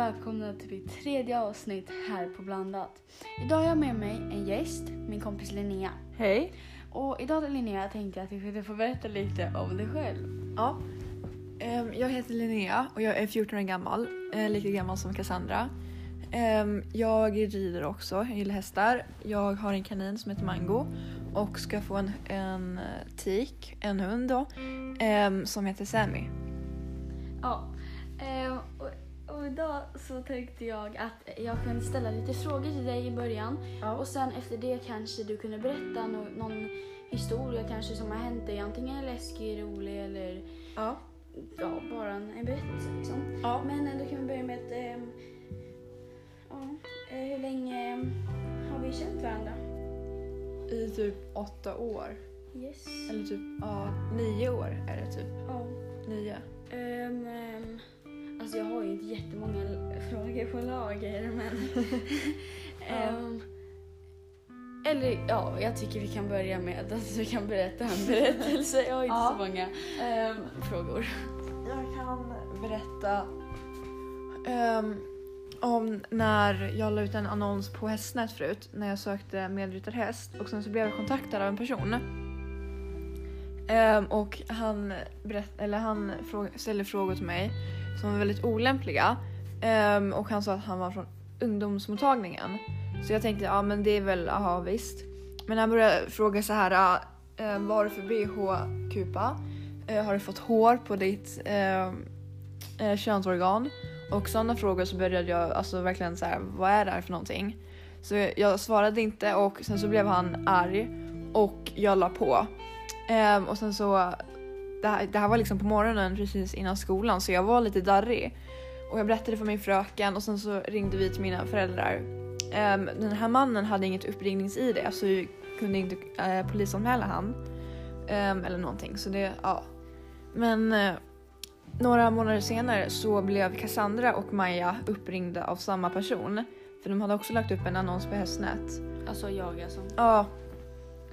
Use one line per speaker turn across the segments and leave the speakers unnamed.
välkomna till mitt tredje avsnitt här på Blandat. Idag har jag med mig en gäst, min kompis Linnea.
Hej.
Och idag Linnea tänkte jag att du skulle få berätta lite om dig själv.
Ja. Ehm, Jag heter Linnea och jag är 14 år gammal, eh, lika gammal som Cassandra. Ehm, Jag rider också, jag gillar hästar. Jag har en kanin som heter Mango och ska få en, en eh, tik, en hund då, ehm, som heter Sammy.
Ja, idag så tänkte jag att jag kunde ställa lite frågor till dig i början. Och sen efter det kanske du kunde berätta no- någon historia kanske som har hänt dig. Antingen läskig, rolig eller
Ja.
ja, bara en, en berättelse liksom.
Ja.
Men då kan vi börja med att ehm, ja, eh, hur länge ehm, har vi känt varandra?
I typ åtta år.
Yes.
Eller typ, ja, nio år är det typ.
Ja.
Nio.
Um, alltså jag har ju inte jättemånga frågor på lager men... Ehm, eller ja, jag tycker vi kan börja med att du kan berätta en berättelse. Jag har inte
Ja.
så många
Ehm,
frågor.
Jag kan berätta ehm, om när jag la ut en annons på Hästnät förut när jag sökte medryttarhäst och sen så blev jag kontaktad av en person. Ehm, och han, berätt, eller han frå- ställde frågor till mig som var väldigt olämpliga Um, och han sa att han var från ungdomsmottagningen. Så jag tänkte ja men det är väl, aha visst. Men han började fråga så här, uh, vad har du för bh kupa? Uh, äh, har du fått hår på ditt uh, könsorgan? Och sådana frågor så började jag alltså verkligen så här, vad är det här för någonting? Så jag, svarade inte och sen så blev han arg och jag la på. Um, och sen så, det här, det här var liksom på morgonen precis innan skolan så jag var lite darrig. Och jag berättade för min fröken och sen så ringde vi till mina föräldrar. Ehm, den här mannen hade inget uppringnings-id så vi kunde inte eh, polisanmäla han. Ehm, eller någonting. Så det, ja. Men eh, några månader senare så blev Cassandra och Maja uppringda av samma person. För de hade också lagt upp en annons på Hästnät.
Alltså jag alltså.
Ja.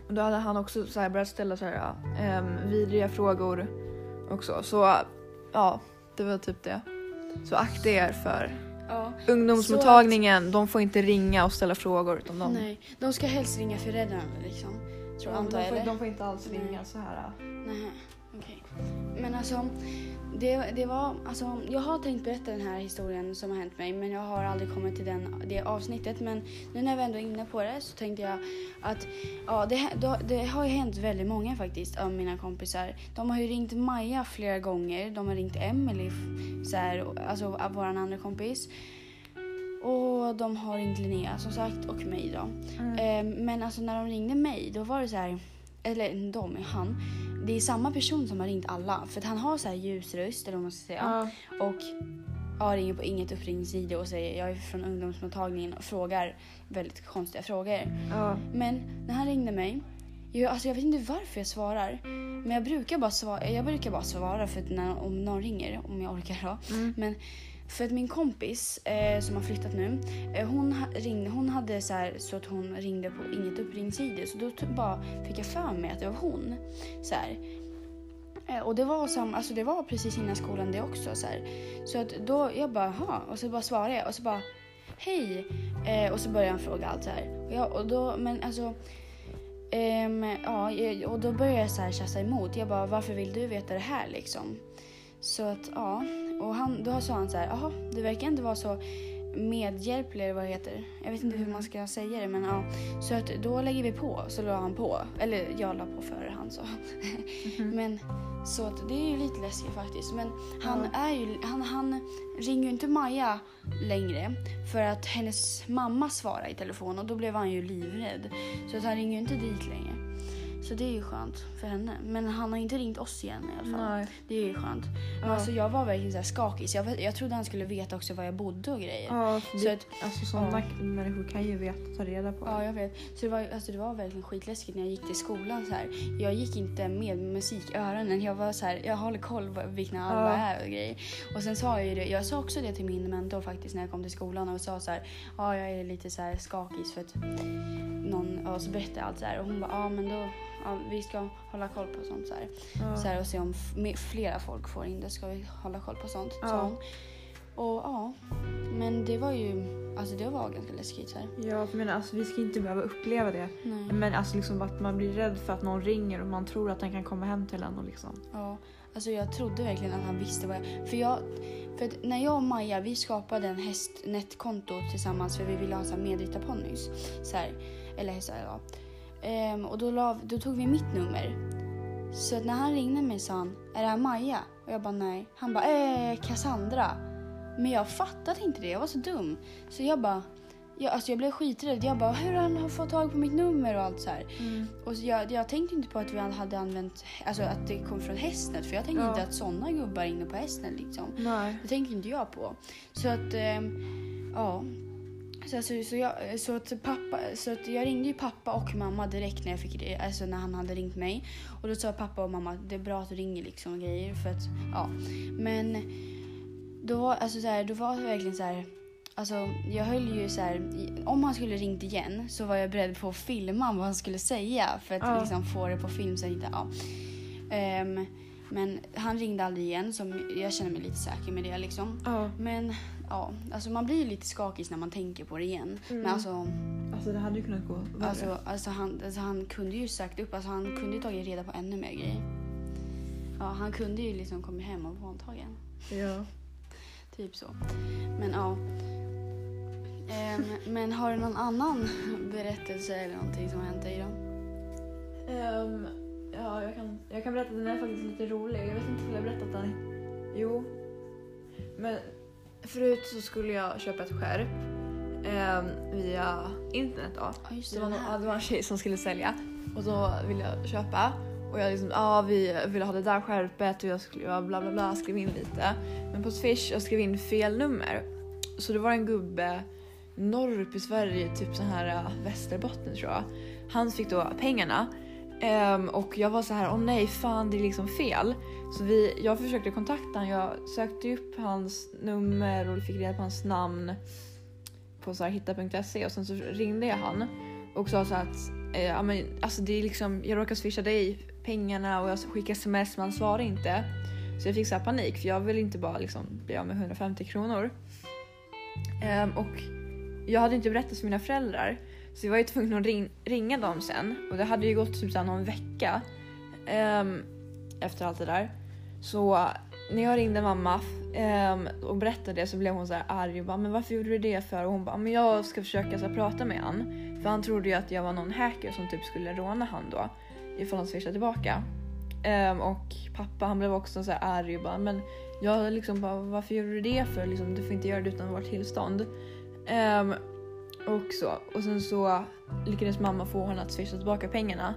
Och då hade han också så här börjat ställa så här, ja, ehm, vidriga frågor också. Så ja, det var typ det. Så akta er för
Ja.
ungdomsmottagningen. De får inte ringa och ställa frågor. Utan de,
Nej, de ska helst ringa föräldrarna liksom. Tror antar jag
de, får, de får inte alls ringa
Nej.
så här.
Nej, okej. Men alltså, det, det var, alltså, jag har tänkt berätta den här historien som har hänt mig men jag har aldrig kommit till den, det avsnittet. Men nu när vi ändå är inne på det så tänkte jag att ja, det, det, har ju hänt väldigt många faktiskt av mina kompisar. De har ju ringt Maja flera gånger, de har ringt Emily, så här, alltså av vår andra kompis. Och de har ringt Linnea som sagt och mig då. Eh, men alltså när de ringde mig då var det så här, eller de, han. Det är samma person som har ringt alla för att han har så här ljus röst eller vad man ska säga.
Ja.
Och ja, ringer på inget uppringningsid och säger jag är från ungdomsmottagningen och frågar väldigt konstiga frågor.
Ja.
Men när han ringde mig, jag, alltså jag vet inte varför jag svarar. Men jag brukar bara svara, jag brukar bara svara för när, om någon ringer, om jag orkar då.
Mm.
Men för att min kompis eh, som har flyttat nu, eh, hon, ha- ringde, hon hade så, här, så att hon ringde på inget uppringningsid. Så då typ bara fick jag för mig att det var hon. Så här. Eh, Och det var, sam, alltså det var precis innan skolan det också. Så, här. så att då, jag bara, jaha. Och så bara svarade jag och så bara, hej. Eh, och så började han fråga allt så här. Och, jag, och då, men alltså, ehm, ja, och då började jag så här tjafsa emot. Jag bara, varför vill du veta det här liksom? Så att, ja. Och han, då sa han så här, jaha, du verkar inte vara så medhjälplig eller vad det heter. Jag vet inte hur man ska säga det men ja. Så att då lägger vi på. Så la han på. Eller jag la på före han så. Men så att det är ju lite läskigt faktiskt. Men han är ju, han, han ringer ju inte Maja längre. För att hennes mamma svarar i telefon och då blev han ju livrädd. Så att han ringer ju inte dit längre. Så det är ju skönt för henne. Men han har inte ringt oss igen i alla fall.
Nej.
Det är ju skönt. Men
Ja.
alltså jag var verkligen så här skakig. Så jag, jag trodde han skulle veta också var jag bodde och grejer.
Ja,
Så
det,
att,
alltså sådana människor kan ju veta ta reda på.
ja, jag vet. Så det var, alltså det var verkligen skitläskigt när jag gick till skolan. Så här. Jag gick inte med musik i öronen. Jag var så här, jag håller koll på vilka alla
Ja.
är och grejer. Och sen sa jag ju det. Jag sa också det till min mentor faktiskt när jag kom till skolan och sa så här. Ja, jag är lite så här skakig för att någon, och så berättade jag allt så här. Och hon bara, ja men då, ja, vi ska hålla koll på sånt så här.
Ja.
Så här och se om flera folk får in det ska vi hålla koll på sånt.
Ja.
hon. Och ja, men det var ju, alltså det var ganska läskigt så här.
Ja, menar, alltså, vi ska inte behöva uppleva det.
Nej.
Men alltså liksom att man blir rädd för att någon ringer och man tror att den kan komma hem till en och liksom.
Ja, alltså jag trodde verkligen att han visste vad jag... För, jag, för när jag och Maja vi skapade en hästnetkonto tillsammans för vi ville ha så här medryttarponnys. Så här, eller hästar ja. Ehm, och då, la, då tog vi mitt nummer. Så när han ringde mig sa han, är det här Maja? Och jag bara nej. Han bara, eh Cassandra. Men jag fattade inte det, jag var så dum. Så jag bara, jag, alltså jag blev skiträdd. Jag bara, hur har han fått tag på mitt nummer och allt så här. Och så jag, jag tänkte inte på att vi hade använt, alltså att det kom från Hästnet. För jag tänkte
Ja.
inte att sådana gubbar inne på Hästnet liksom.
Nej.
Det tänkte inte jag på. Så att, ehm, ja. Så, alltså, så, jag, så, att pappa, så att jag ringde ju pappa och mamma direkt när, jag fick, alltså när han hade ringt mig. Och då sa pappa och mamma att det är bra att du ringer liksom och grejer. För att, ja. Men då, alltså, så här, då var det verkligen så här. Alltså, jag höll ju så här, om han skulle ringt igen så var jag beredd på att filma vad han skulle säga för att
Ja.
liksom få det på film. Så jag inte, ja. Ehm, men han ringde aldrig igen så jag känner mig lite säker med det liksom.
Ja.
Men ja, alltså man blir ju lite skakig när man tänker på det igen.
Mm.
Men alltså,
Alltså det hade ju kunnat gå värre.
alltså, alltså, han, alltså han kunde ju sagt upp, alltså han kunde ju tagit reda på ännu mer grejer. Ja, han kunde ju liksom kommit hem och våldtagen.
ja.
Typ så. Men ja. Ehm, men har du någon annan berättelse eller någonting som har hänt dig då?
Ehm, ja, jag kan, jag kan berätta att den är faktiskt lite rolig. Jag vet inte om jag har berättat den. Jo. Men förut så skulle jag köpa ett skärp ehm, via internet då.
Ja, just
Det
det.
var, någon, ja, det var en tjej som skulle sälja och då ville jag köpa. Och jag liksom, ja vi ville ha det där skärpet och jag skulle bla bla bla, skrev in lite. Men på Swish jag skrev in fel nummer. Så det var en gubbe norr upp i Sverige, typ så här äh, Västerbotten tror jag. Han fick då pengarna. Um, och jag var så här, åh nej fan det är liksom fel. Så vi, jag försökte kontakta honom, jag sökte upp hans nummer och fick reda på hans namn på så här hitta.se och sen så ringde jag han och sa så att eh, ja, men, alltså det är liksom, jag råkar swisha dig pengarna och jag skickar sms men han svarar inte. Så jag fick så här panik för jag vill inte bara liksom bli av med 150 kronor. Um, och jag hade inte berättat för mina föräldrar så jag var ju tvungen att ring, ringa dem sen och det hade ju gått typ så någon vecka ehm, efter allt det där. Så när jag ringde mamma ehm, och berättade det så blev hon så här arg och bara “men varför gjorde du det för?” och hon bara “men jag ska försöka så här, prata med han för han trodde ju att jag var någon hacker som typ skulle råna han då ifall han swishade tillbaka. Ehm, och pappa han blev också så här arg och bara “men jag liksom bara varför gjorde du det för? Liksom, du får inte göra det utan vårt tillstånd.” Ehm, och så. Och sen så lyckades mamma få honom att swisha tillbaka pengarna.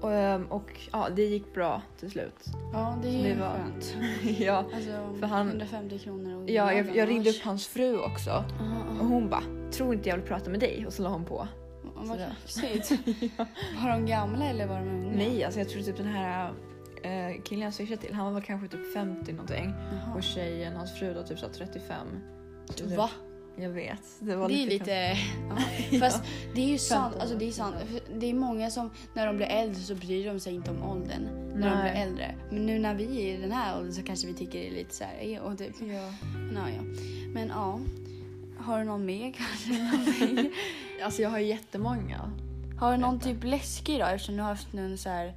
Och, ehm, och ja, det gick bra till slut.
Ja, det är
Det
ju
var-
skönt.
ja,
Alltså,
För han-
150 kronor och
ja jag, jag ringde upp hans fru också
Aha,
och
aha.
hon bara “tror inte jag vill prata med dig” och så la hon på.
Vad kaxigt. Var de gamla eller var de unga?
Nej, alltså jag tror typ den här eh, killen jag swishade till, han var väl kanske typ 50 någonting.
Jaha.
Och tjejen, hans fru då typ så här 35. Så det-
Va?
Jag vet. Det, var
Det är
lite...
lite... Ja. Fast det är ju sant. Alltså det är sant. Det är många som när de blir äldre så bryr de sig inte om åldern. När de
Nej.
blir äldre. Men nu när vi är i den här åldern så kanske vi tycker det är lite så här... Och typ,
Ja.
men, ja, ja. Men ja. Har du någon mer kanske?
Alltså jag har jättemånga.
Har du någon typ läskig då? Eftersom du har haft någon så här...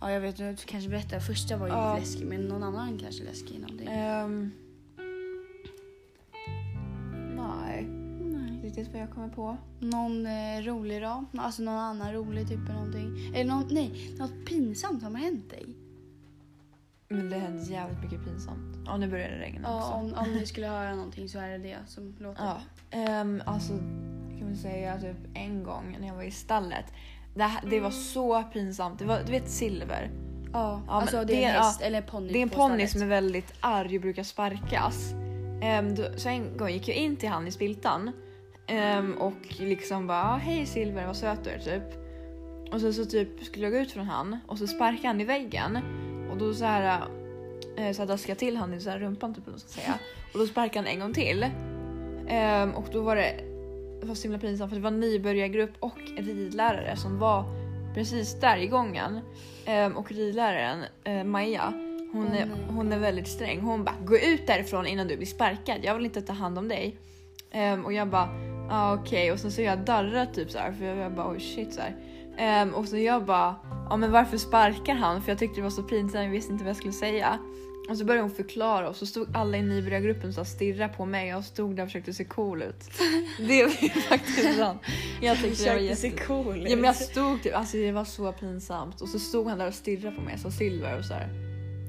Ja jag vet, du kanske berättar. Första var ju
Ja.
läskig men någon annan kanske läskig. Någonting.
Ehm. Riktigt vad jag kommer på.
Någon eh, rolig då? Alltså någon annan rolig typ eller någonting? Eller någon, nej, något pinsamt som har hänt dig?
Men det hände jävligt mycket pinsamt. Ja, nu börjar det regna
Ja,
också.
om, om ni skulle höra någonting så är det det som låter.
Ja, ehm, alltså kan man säga typ en gång när jag var i stallet. Det, här- det var så pinsamt. Det var, du vet silver.
ja
Ja,
alltså
men
det är en häst eller en ponny
Det är en
på
ponny
stallet.
som är väldigt arg och brukar sparkas. Ehm, då, så en gång gick jag in till han i spiltan ehm, och liksom bara "Ah, “Hej Silver, vad söt du är” typ. Och så, så typ skulle jag gå ut från han och så sparkade han i väggen och då så här, eh, så daskade jag till han i så här rumpan typ eller ska säga. Och då sparkade han en gång till. Ehm, och då var det, det var så himla pinsamt för det var en nybörjargrupp och en ridlärare som var precis där i gången. Ehm, och ridläraren, eh, Maja, Hon, är,
Hon är-
hon är väldigt sträng. Hon bara gå ut därifrån innan du blir sparkad. Jag vill inte ta hand om dig. Ehm, och jag bara ah, okej och sen så jag darrar typ så här för jag, jag bara oj shit så här. Ehm, och så jag bara ja men varför sparkar han? För jag tyckte det var så pinsamt, jag visste inte vad jag skulle säga. Och så började hon förklara och så stod alla i nybörjargruppen och stirrade på mig och jag stod där och försökte se cool ut. Det var faktiskt sant. Jag tyckte det var
Försökte se
jätte...
cool
Ja men jag stod typ, alltså det var så pinsamt. Och så stod han där och stirrade på mig, sa Silver och så här.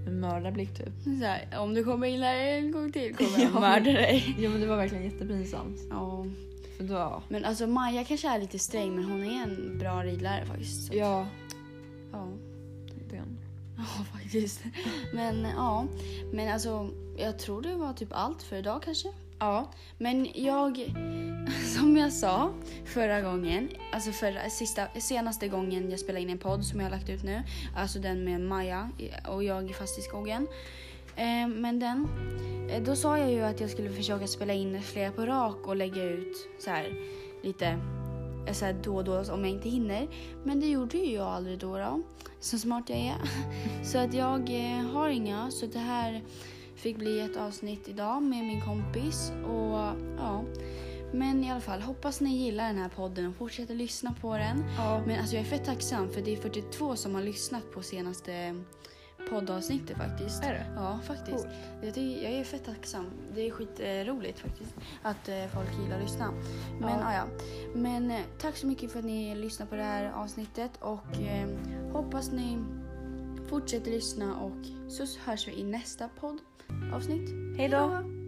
En mördarblick typ.
Så här, om du kommer in här en gång till kommer jag
Ja.
mörda dig.
Ja men det var verkligen jättepinsamt.
Ja.
För då,
Men alltså Maja kanske är lite sträng men hon är en bra ridlärare faktiskt. Så
ja.
ja.
Den.
Ja, faktiskt. Men ja, men alltså jag tror det var typ allt för idag kanske.
Ja.
Men jag, som jag sa förra gången, alltså förra, sista, senaste gången jag spelade in en podd som jag har lagt ut nu, alltså den med Maja och jag fast i skogen. Eh, men den, eh, då sa jag ju att jag skulle försöka spela in flera på rak och lägga ut så här lite eh, så här då och då om jag inte hinner. Men det gjorde ju jag aldrig då. då så smart jag är. Så att jag har inga, så det här fick bli ett avsnitt idag med min kompis. Och ja, men i alla fall hoppas ni gillar den här podden och fortsätter lyssna på den.
Ja.
Men alltså jag är fett tacksam för det är 42 som har lyssnat på senaste poddavsnittet faktiskt.
Är det?
Ja, faktiskt.
Coolt.
Jag, är fett tacksam. Det är skitroligt faktiskt att eh, folk gillar att lyssna. Men,
Ja.
ja. Men eh, tack så mycket för att ni lyssnar på det här avsnittet och eh, hoppas ni fortsätter lyssna och så hörs vi i nästa poddavsnitt. Hej då!